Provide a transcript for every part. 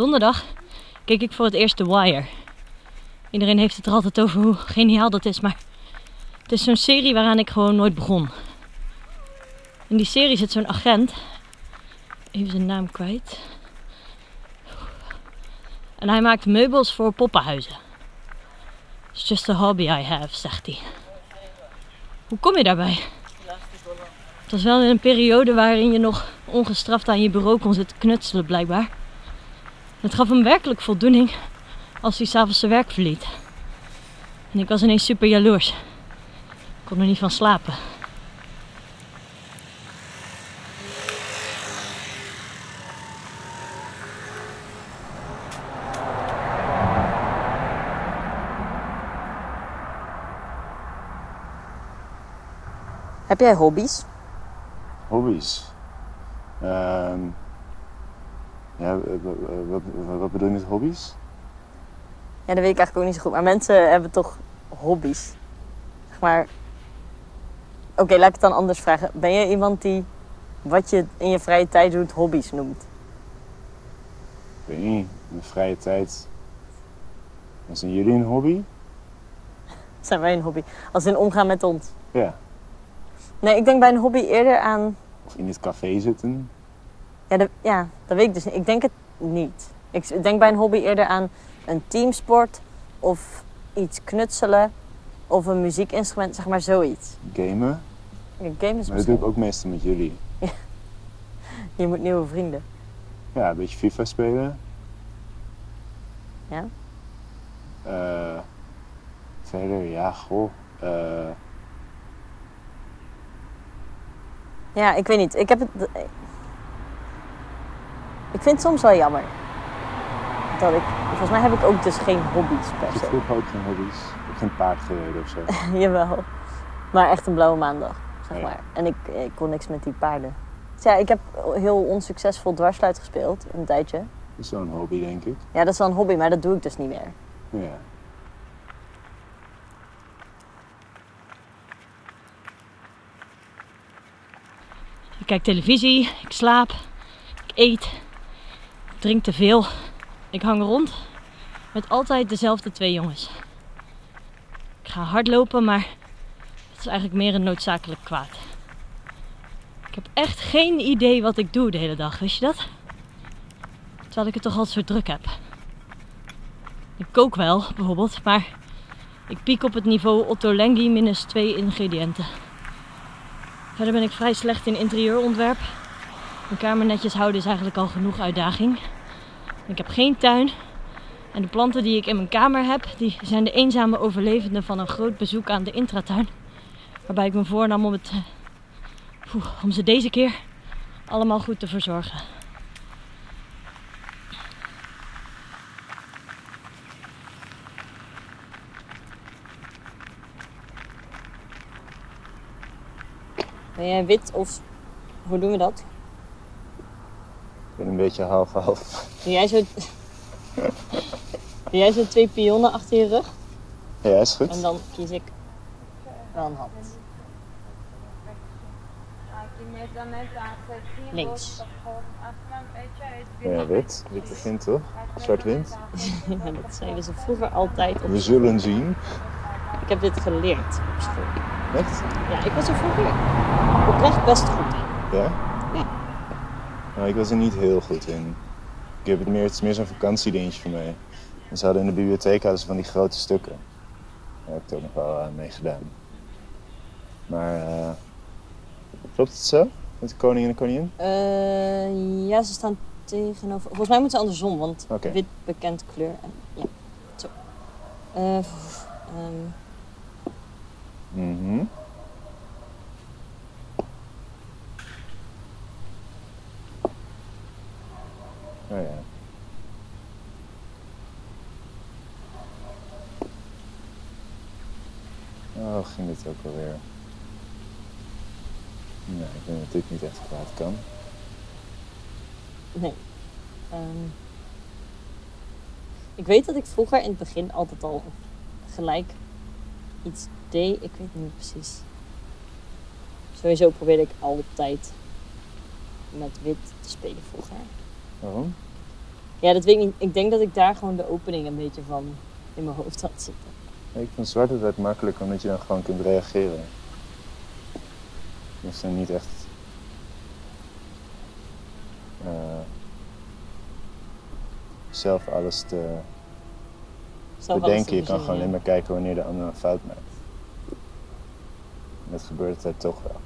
donderdag keek ik voor het eerst The Wire. Iedereen heeft het er altijd over hoe geniaal dat is, maar het is zo'n serie waaraan ik gewoon nooit begon. In die serie zit zo'n agent, even zijn naam kwijt. En hij maakt meubels voor poppenhuizen. It's just a hobby I have, zegt hij. Hoe kom je daarbij? Het was wel in een periode waarin je nog ongestraft aan je bureau kon zitten knutselen, blijkbaar. Het gaf hem werkelijk voldoening als hij s'avonds zijn werk verliet. En ik was ineens super jaloers. Ik kon er niet van slapen. Heb jij hobby's? Hobby's. Ehm ja, wat, bedoel je met hobby's? Ja, dat weet ik eigenlijk ook niet zo goed. Maar mensen hebben toch hobby's? Zeg maar... Oké, laat ik het dan anders vragen. Ben je iemand die wat je in je vrije tijd doet hobby's noemt? Ik weet niet, in mijn vrije tijd. Zijn jullie een hobby? Zijn wij een hobby? Als in omgaan met ons? Ja. Nee, ik denk bij een hobby eerder aan... Of in het café zitten? Ja, dat, ja, dat weet ik dus niet. Ik denk het niet. Ik denk bij een hobby eerder aan een teamsport of iets knutselen of een muziekinstrument, zeg maar zoiets. Gamen? Ja, game is Maar dat doe ik ook meestal met jullie. Je moet nieuwe vrienden. Ja, een beetje FIFA spelen. Ja? Eh, verder, ja, goh. Eh, Ja, ik weet niet. Ik heb het... Ik vind het soms wel jammer. Dat ik... Volgens mij heb ik ook dus geen hobby's per ik heb se. vroeger ook geen hobby's. Ik heb geen paard gereden of zo. Jawel. Maar echt een blauwe maandag, zeg Ja. maar. En ik, ik kon niks met die paarden. Dus ja, ik heb heel onsuccesvol dwarsluit gespeeld, een tijdje. Dat is wel een hobby, denk ik. Ja, dat is wel een hobby, maar dat doe ik dus niet meer. Ja. Ik kijk televisie, ik slaap, ik eet, ik drink te veel. Ik hang rond met altijd dezelfde twee jongens. Ik ga hardlopen, maar het is eigenlijk meer een noodzakelijk kwaad. Ik heb echt geen idee wat ik doe de hele dag, wist je dat? Terwijl ik het toch altijd zo druk heb. Ik kook wel, bijvoorbeeld, maar ik piek op het niveau Otto Lengi minus twee ingrediënten. Verder ben ik vrij slecht in interieurontwerp. Mijn kamer netjes houden is eigenlijk al genoeg uitdaging. Ik heb geen tuin. En de planten die ik in mijn kamer heb, die zijn de eenzame overlevenden van een groot bezoek aan de intratuin. Waarbij ik me voornam om, het, eh, om ze deze keer allemaal goed te verzorgen. Ben jij wit of hoe doen we dat? Ben een beetje half-half. Jij zo, jij zo twee pionnen achter je rug? Ja, is goed. En dan kies ik wel een hand. Links. Ja, wit. Wit begint toch? Zwart wint. Ja, dat zeiden ze vroeger altijd. Op... We zullen zien. Ik heb dit geleerd op school. Echt? Ja, ik was er vroeger oprecht best goed in. Ja? Nou, ik was er niet heel goed in. Ik heb het meer, het is meer zo'n vakantiedingetje voor mij. En ze hadden in de bibliotheek hadden ze van die grote stukken. Daar heb ik ook nog wel aan mee gedaan. Maar, eh klopt het zo? Met de koning en de koningin? Eh, ja, ze staan tegenover. Volgens mij moeten ze andersom, want wit bekend kleur. En, ja, zo. Eh, pff, ehm, Mhm. Oh ja. Oh, ging dit ook alweer? Nee, ik denk dat dit niet echt kwaad kan. nee. Ehm, ik weet dat ik vroeger in het begin altijd al gelijk iets deed. Ik weet niet precies. Sowieso probeerde ik altijd met wit te spelen vroeger. Waarom? Ja, dat weet ik niet. Ik denk dat ik daar gewoon de opening een beetje van in mijn hoofd had zitten. Ik vind zwart altijd makkelijk omdat je dan gewoon kunt reageren. Je hoeft dan niet echt eh, zelf alles te Zelf alles bedenken. te Je kan gewoon alleen maar kijken wanneer de ander een fout maakt. En dat gebeurt altijd toch wel. Heb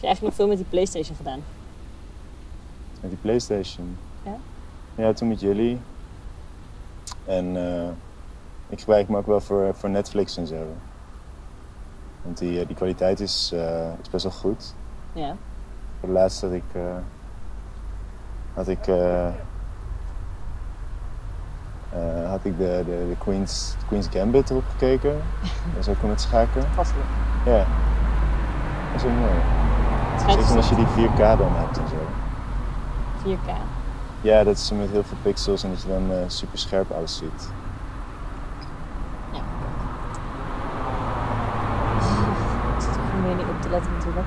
je eigenlijk nog veel met die Playstation gedaan? Met die Playstation. Ja? Ja, toen met jullie. En eh, ik gebruik hem ook wel voor, voor Netflix en zo. Want die, eh, die kwaliteit is, eh, is best wel goed. Ja. Voor de laatste had ik, had ik, had ik de, de, de Queen's, Queen's Gambit erop gekeken. Dat is ook met schaken. Vast wel. Ja, dat is ook mooi. Het Zeker als je die 4K dan hebt en zo. 4K. Ja, dat is met heel veel pixels en dat je dan eh, super scherp alles ziet. Ja. Ik zit er gewoon weer niet op te letten natuurlijk.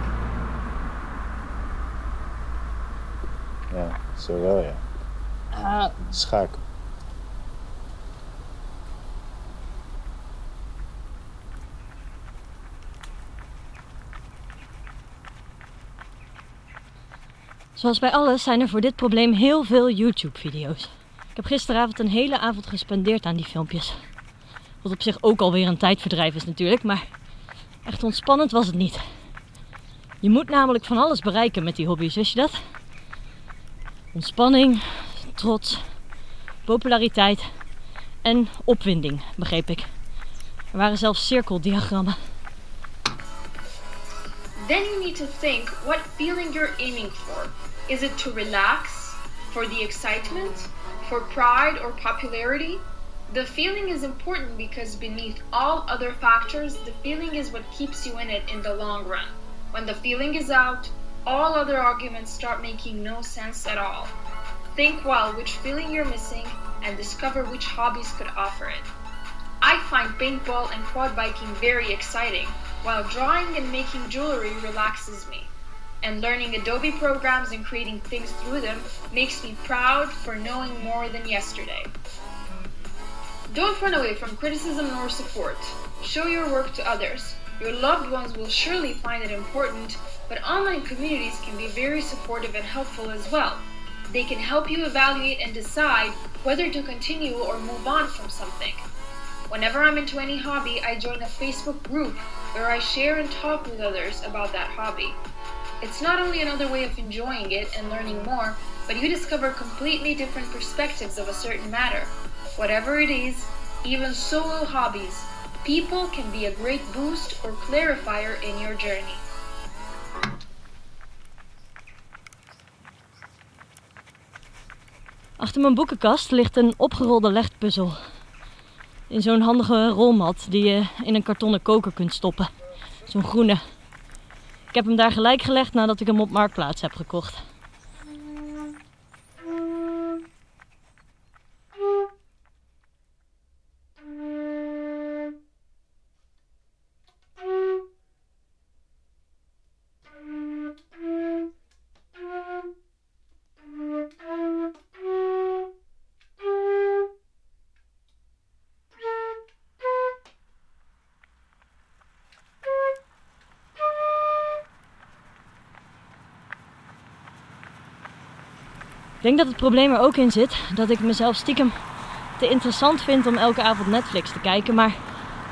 Ja, zo wel ja. Ah, Schaak. Zoals bij alles zijn er voor dit probleem heel veel YouTube-video's. Ik heb gisteravond een hele avond gespendeerd aan die filmpjes. Wat op zich ook alweer een tijdverdrijf is natuurlijk, maar echt ontspannend was het niet. Je moet namelijk van alles bereiken met die hobby's, wist je dat? Ontspanning, trots, populariteit en opwinding, begreep ik. Er waren zelfs cirkeldiagrammen. Then you need to think what feeling you're aiming for. Is it to relax, for the excitement, for pride or popularity? The feeling is important because beneath all other factors, the feeling is what keeps you in it in the long run. When the feeling is out, all other arguments start making no sense at all. Think well which feeling you're missing and discover which hobbies could offer it. I find paintball and quad biking very exciting, while drawing and making jewelry relaxes me. And learning Adobe programs and creating things through them makes me proud for knowing more than yesterday. Don't run away from criticism nor support. Show your work to others. Your loved ones will surely find it important, but online communities can be very supportive and helpful as well. They can help you evaluate and decide whether to continue or move on from something. Whenever I'm into any hobby, I join a Facebook group where I share and talk with others about that hobby. It's not only another way of enjoying it and learning more, but you discover completely different perspectives of a certain matter. Whatever it is, even solo hobbies, people can be a great boost or clarifier in your journey. Achter mijn boekenkast ligt een opgerolde legpuzzel. In zo'n handige rolmat die je in een kartonnen koker kunt stoppen. Zo'n groene. Ik heb hem daar gelijk gelegd nadat ik hem op Marktplaats heb gekocht. Ik denk dat het probleem er ook in zit dat ik mezelf stiekem te interessant vind om elke avond Netflix te kijken. Maar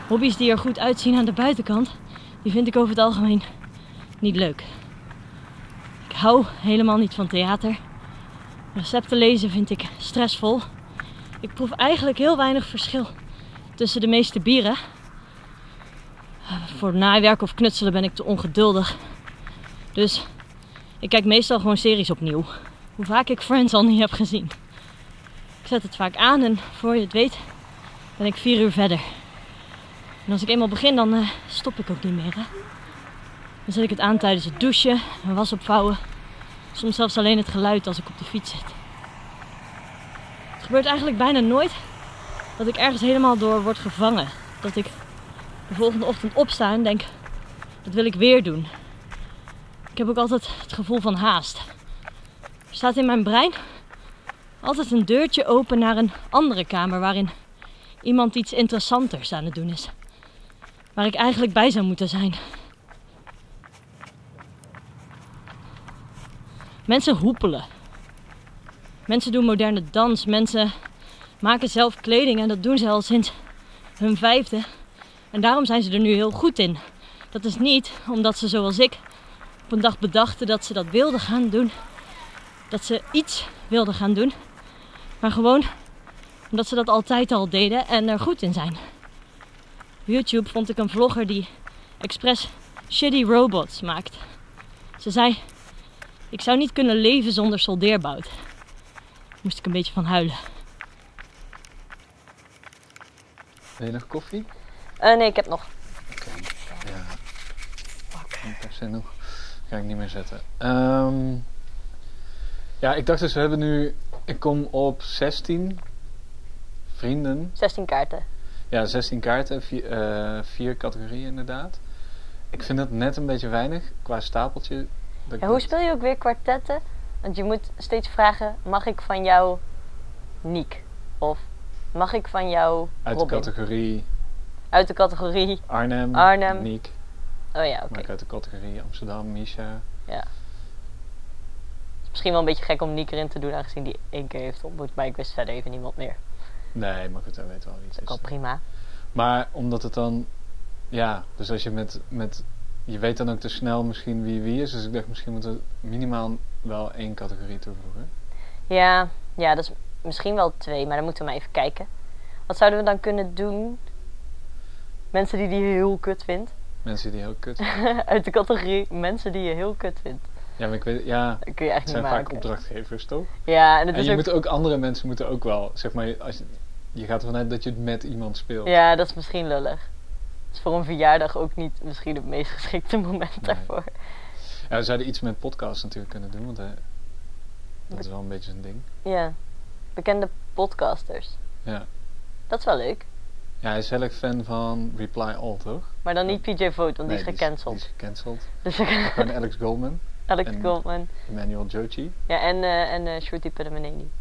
hobby's die er goed uitzien aan de buitenkant, die vind ik over het algemeen niet leuk. Ik hou helemaal niet van theater. Recepten lezen vind ik stressvol. Ik proef eigenlijk heel weinig verschil tussen de meeste bieren. Voor naaiwerk of knutselen ben ik te ongeduldig. Dus ik kijk meestal gewoon series opnieuw. Hoe vaak ik Friends al niet heb gezien. Ik zet het vaak aan en voor je het weet ben ik vier uur verder. En als ik eenmaal begin, dan eh, stop ik ook niet meer. Hè? Dan zet ik het aan tijdens het douchen, en was opvouwen. Soms zelfs alleen het geluid als ik op de fiets zit. Het gebeurt eigenlijk bijna nooit dat ik ergens helemaal door word gevangen. Dat ik de volgende ochtend opsta en denk, dat wil ik weer doen. Ik heb ook altijd het gevoel van haast. Staat in mijn brein altijd een deurtje open naar een andere kamer waarin iemand iets interessanters aan het doen is. Waar ik eigenlijk bij zou moeten zijn. Mensen hoepelen. Mensen doen moderne dans. Mensen maken zelf kleding en dat doen ze al sinds hun vijfde. En daarom zijn ze er nu heel goed in. Dat is niet omdat ze zoals ik op een dag bedachten dat ze dat wilden gaan doen. Dat ze iets wilden gaan doen. Maar gewoon omdat ze dat altijd al deden en er goed in zijn. Op YouTube vond ik een vlogger die expres shitty robots maakt. Ze zei: Ik zou niet kunnen leven zonder soldeerbout. Moest ik een beetje van huilen. Wil je nog koffie? Eh, nee, ik heb nog. Oké. Ja. Niet per se nog. Ga ik niet meer zetten. Ehm, ja, ik dacht dus, we hebben nu... Ik kom op 16 vrienden. 16 kaarten. Ja, 16 kaarten. Vier, eh, vier categorieën inderdaad. Ik vind dat net een beetje weinig qua stapeltje. Ja, hoe speel je ook weer kwartetten? Want je moet steeds vragen: mag ik van jou Niek? Of mag ik van jou Uit de categorie Uit de categorie. Arnhem, Arnhem. Niek. Oh ja, oké. Maar ik uit de categorie Amsterdam, Misha. Is misschien wel een beetje gek om Niek erin te doen, aangezien die één keer heeft ontmoet. Maar ik wist verder even niemand meer. Nee, maar goed, hij weet wel het Ook is. al prima. Maar omdat het dan, ja, dus als je met, met, je weet dan ook te snel misschien wie wie is. Dus ik dacht misschien moeten we minimaal wel één categorie toevoegen. Ja, ja, dat is misschien wel twee, maar dan moeten we maar even kijken. Wat zouden we dan kunnen doen? Mensen die die heel kut vindt. Mensen die heel kut Uit de categorie mensen die je heel kut vindt. Ja, maar ik weet, ja, Dat kun je echt zijn niet vaak maken. opdrachtgevers toch? Ja, en het En is je ook... moet ook, andere mensen moeten ook wel, zeg maar, als je, je gaat ervan uit dat je het met iemand speelt. Ja, dat is misschien lullig. Het is voor een verjaardag ook niet misschien het meest geschikte moment Nee. daarvoor. Ja, we zouden iets met podcasts natuurlijk kunnen doen, want eh, dat is wel een beetje een ding. Ja, bekende podcasters. Ja. Dat is wel leuk. Ja, hij is heel erg fan van Reply All, toch? Maar dan niet PJ Vote, want die is gecanceld. Die is gecanceld. Dus Gewoon Alex Goldman, Alex en- Goldman. Emmanuel Jochi. Ja, en, eh en uh, Shruti Pedamaneni.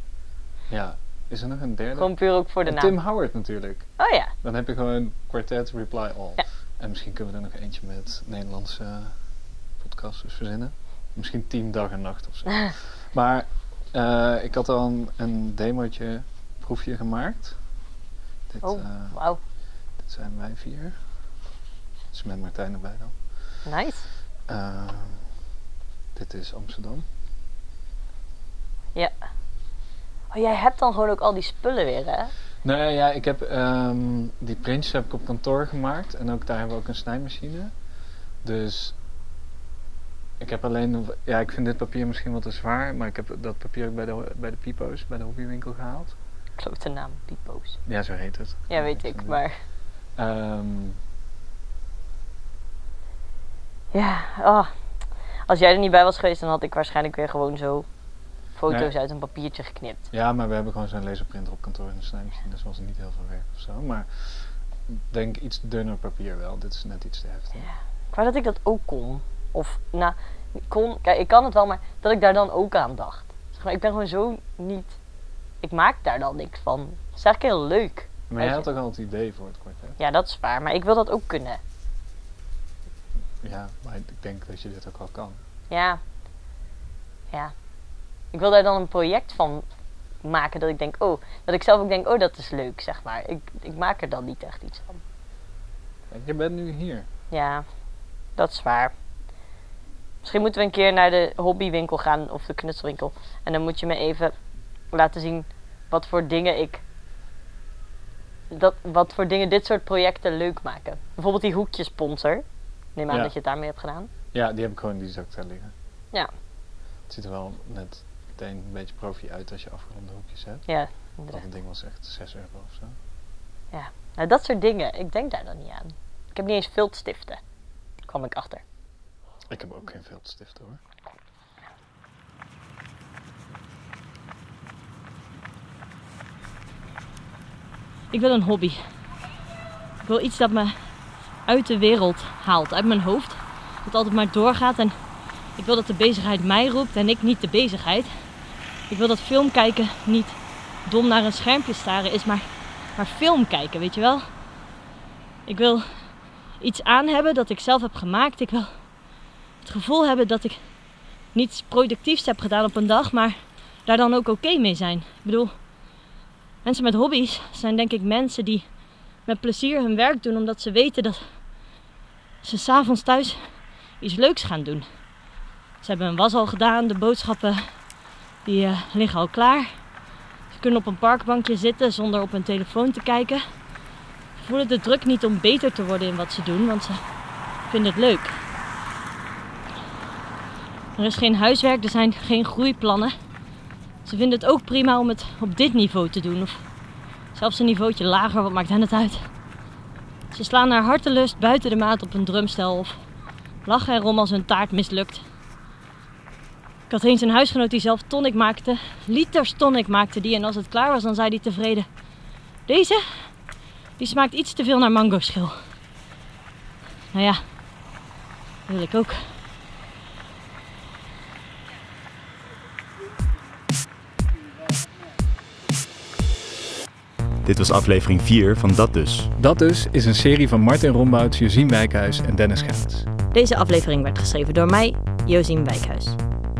Ja, is er nog een derde? Gewoon puur ook voor de En naam. Tim Howard natuurlijk. Oh ja, Dan heb je gewoon kwartet Reply All. Ja. En misschien kunnen we er nog eentje met Nederlandse podcasters verzinnen. Misschien Team Dag en Nacht of zo. maar eh, ik had al een, een demootje, proefje gemaakt. Dit, Oh. wauw. dit zijn wij vier. Dus met Martijn erbij dan. Nice. Dit is Amsterdam. Oh, jij hebt dan gewoon ook al die spullen weer, hè? Nee, ja, ik heb ehm, die printjes heb ik op kantoor gemaakt. En ook daar hebben we ook een snijmachine. Dus ik heb alleen, ja, ik vind dit papier misschien wat te zwaar. Maar ik heb dat papier ook bij de, bij de Pipo's, bij de hobbywinkel gehaald. Klote naam, Pipo's. Ja, zo heet het. Ja, weet ik, maar... Ehm, Ja, oh. Als jij er niet bij was geweest, dan had ik waarschijnlijk weer gewoon zo foto's uit een papiertje geknipt. ja, maar we hebben gewoon zo'n laserprinter op kantoor en een snijmachine. Dus was niet heel veel werk of zo. Maar ik denk iets dunner papier wel. Dit is net iets te heftig. Ik wou dat ik dat ook kon. Of, nou, kon, kijk, ik kan het wel, maar dat ik daar dan ook aan dacht. Zeg maar, ik ben gewoon zo niet... Ik maak daar dan niks van. Dat is eigenlijk heel leuk. Maar jij had ook al het idee voor het kwartet. Ja, dat is waar, maar ik wil dat ook kunnen. Ja, maar ik denk dat je dit ook wel kan. Ja. Ja. Ik wil daar dan een project van maken dat ik denk, oh, dat ik zelf ook denk, oh, dat is leuk, zeg maar. Ik, ik maak er dan niet echt iets van. Je bent nu hier. Ja, dat is waar. Misschien moeten we een keer naar de hobbywinkel gaan of de knutselwinkel. En dan moet je me even laten zien wat voor dingen ik. Dat, wat voor dingen dit soort projecten leuk maken. Bijvoorbeeld die hoekjesponsor. Neem aan Ja. dat je het daarmee hebt gedaan. Ja, die heb ik gewoon in die zak daar liggen. Ja. Het ziet er wel net meteen een beetje profi uit als je afgeronde hoekjes hebt. Ja, Dat inderdaad. een ding was echt 6 euro of zo. Nou, dat soort dingen. Ik denk daar dan niet aan. Ik heb niet eens viltstiften. Kwam ik achter. Ik heb ook geen veldstiften hoor. Ik wil een hobby. Ik wil iets dat me uit de wereld haalt, uit mijn hoofd. Dat altijd maar doorgaat en Ik wil dat de bezigheid mij roept en ik niet de bezigheid. Ik wil dat film kijken niet dom naar een schermpje staren is, maar, maar film kijken, weet je wel? Ik wil iets aan hebben dat ik zelf heb gemaakt. Ik wil het gevoel hebben dat ik niets productiefs heb gedaan op een dag, maar daar dan ook oké mee zijn. Ik bedoel, mensen met hobby's zijn denk ik mensen die met plezier hun werk doen omdat ze weten dat ze s'avonds thuis iets leuks gaan doen. Ze hebben hun was al gedaan, de boodschappen die uh, liggen al klaar. Ze kunnen op een parkbankje zitten zonder op hun telefoon te kijken. Ze voelen de druk niet om beter te worden in wat ze doen, want ze vinden het leuk. Er is geen huiswerk, er zijn geen groeiplannen. Ze vinden het ook prima om het op dit niveau te doen. Of zelfs een niveautje lager, wat maakt hen het uit? Ze slaan naar hartelust buiten de maat op een drumstel of lachen erom als hun taart mislukt. Ik had eens een huisgenoot die zelf tonic maakte. Liters tonic maakte die. En als het klaar was, dan zei hij tevreden. Deze, die smaakt iets te veel naar mango schil. Nou ja, dat wil ik ook. Dit was aflevering 4 van Dat Dus. Dat dus is een serie van Martin Rombouts, Josien Wijkhuis en Dennis Gaats. Deze aflevering werd geschreven door mij, Josien Wijkhuis.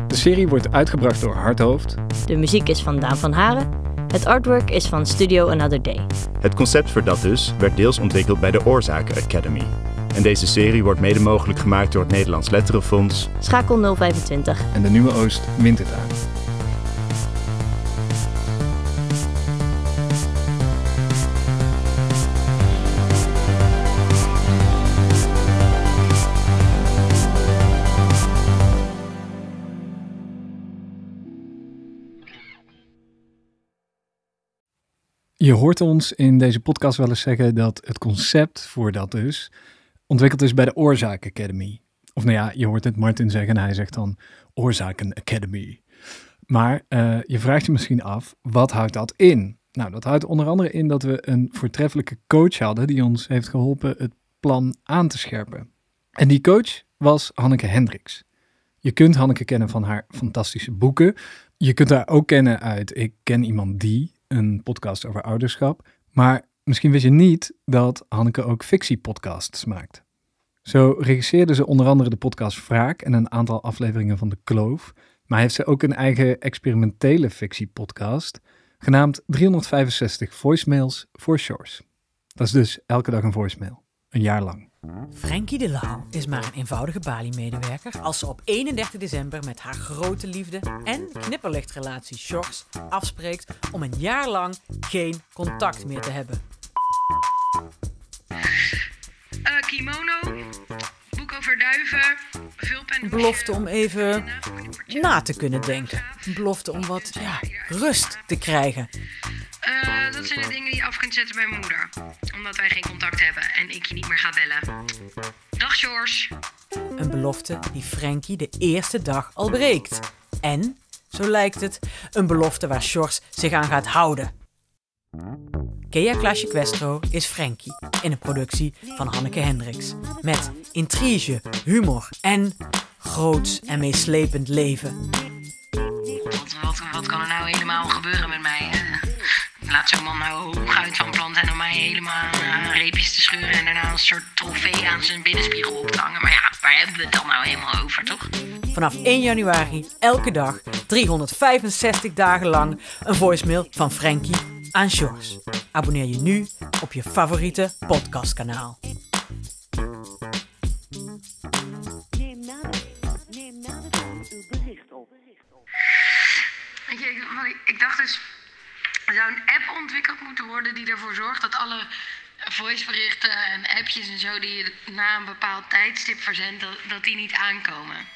De serie wordt uitgebracht door Hardhoofd. De muziek is van Daan van Haren. Het artwork is van Studio Another Day. Het concept voor Dat Dus werd deels ontwikkeld bij de Oorzaken Academy. En deze serie wordt mede mogelijk gemaakt door het Nederlands Letterenfonds. Schakel 025. En de Nieuwe Oost Wintertuin. Je hoort ons in deze podcast wel eens zeggen dat het concept voor dat dus ontwikkeld is bij de Oorzaak Academy. Of nou ja, je hoort het Martin zeggen en hij zegt dan Oorzaken Academy. Maar uh, je vraagt je misschien af, wat houdt dat in? Nou, dat houdt onder andere in dat we een voortreffelijke coach hadden die ons heeft geholpen het plan aan te scherpen. En die coach was Hanneke Hendricks. Je kunt Hanneke kennen van haar fantastische boeken. Je kunt haar ook kennen uit Ik ken iemand die, een podcast over ouderschap. Maar misschien wist je niet dat Hanneke ook fictiepodcasts maakt. Zo regisseerde ze onder andere de podcast Wraak en een aantal afleveringen van De Kloof. Maar heeft ze ook een eigen experimentele fictiepodcast, genaamd 365 Voicemails for Shores. Dat is dus elke dag een voicemail, een jaar lang. Frankie de Laal is maar een eenvoudige Bali-medewerker als ze op 31 december met haar grote liefde en knipperlichtrelatie Shores afspreekt om een jaar lang geen contact meer te hebben. Uh, kimono, boek over duiven, vulpen... Belofte om even na te kunnen denken. Belofte om wat ja, rust te krijgen. Uh, dat zijn de dingen die je af kunt zetten bij mijn moeder. Omdat wij geen contact hebben en ik je niet meer ga bellen. Dag George. Een belofte die Frankie de eerste dag al breekt. En, zo lijkt het, een belofte waar Sjors zich aan gaat houden. Kea Klasje Questro is Frankie in een productie van Hanneke Hendricks. Met intrige, humor en groots en meeslepend leven. Wat, wat, wat kan er nou helemaal gebeuren met mij? Uh, laat zo'n man nou hooguit van plan zijn om mij helemaal aan reepjes te scheuren en daarna een soort trofee aan zijn binnenspiegel op te hangen. Maar ja, waar hebben we het dan nou helemaal over, toch? Vanaf 1 januari elke dag, 365 dagen lang, een voicemail van Frankie aan. Abonneer je nu op je favoriete podcastkanaal. Ik dacht dus, er zou een app ontwikkeld moeten worden die ervoor zorgt dat alle voiceberichten en appjes en zo die je na een bepaald tijdstip verzendt, dat, dat die niet aankomen.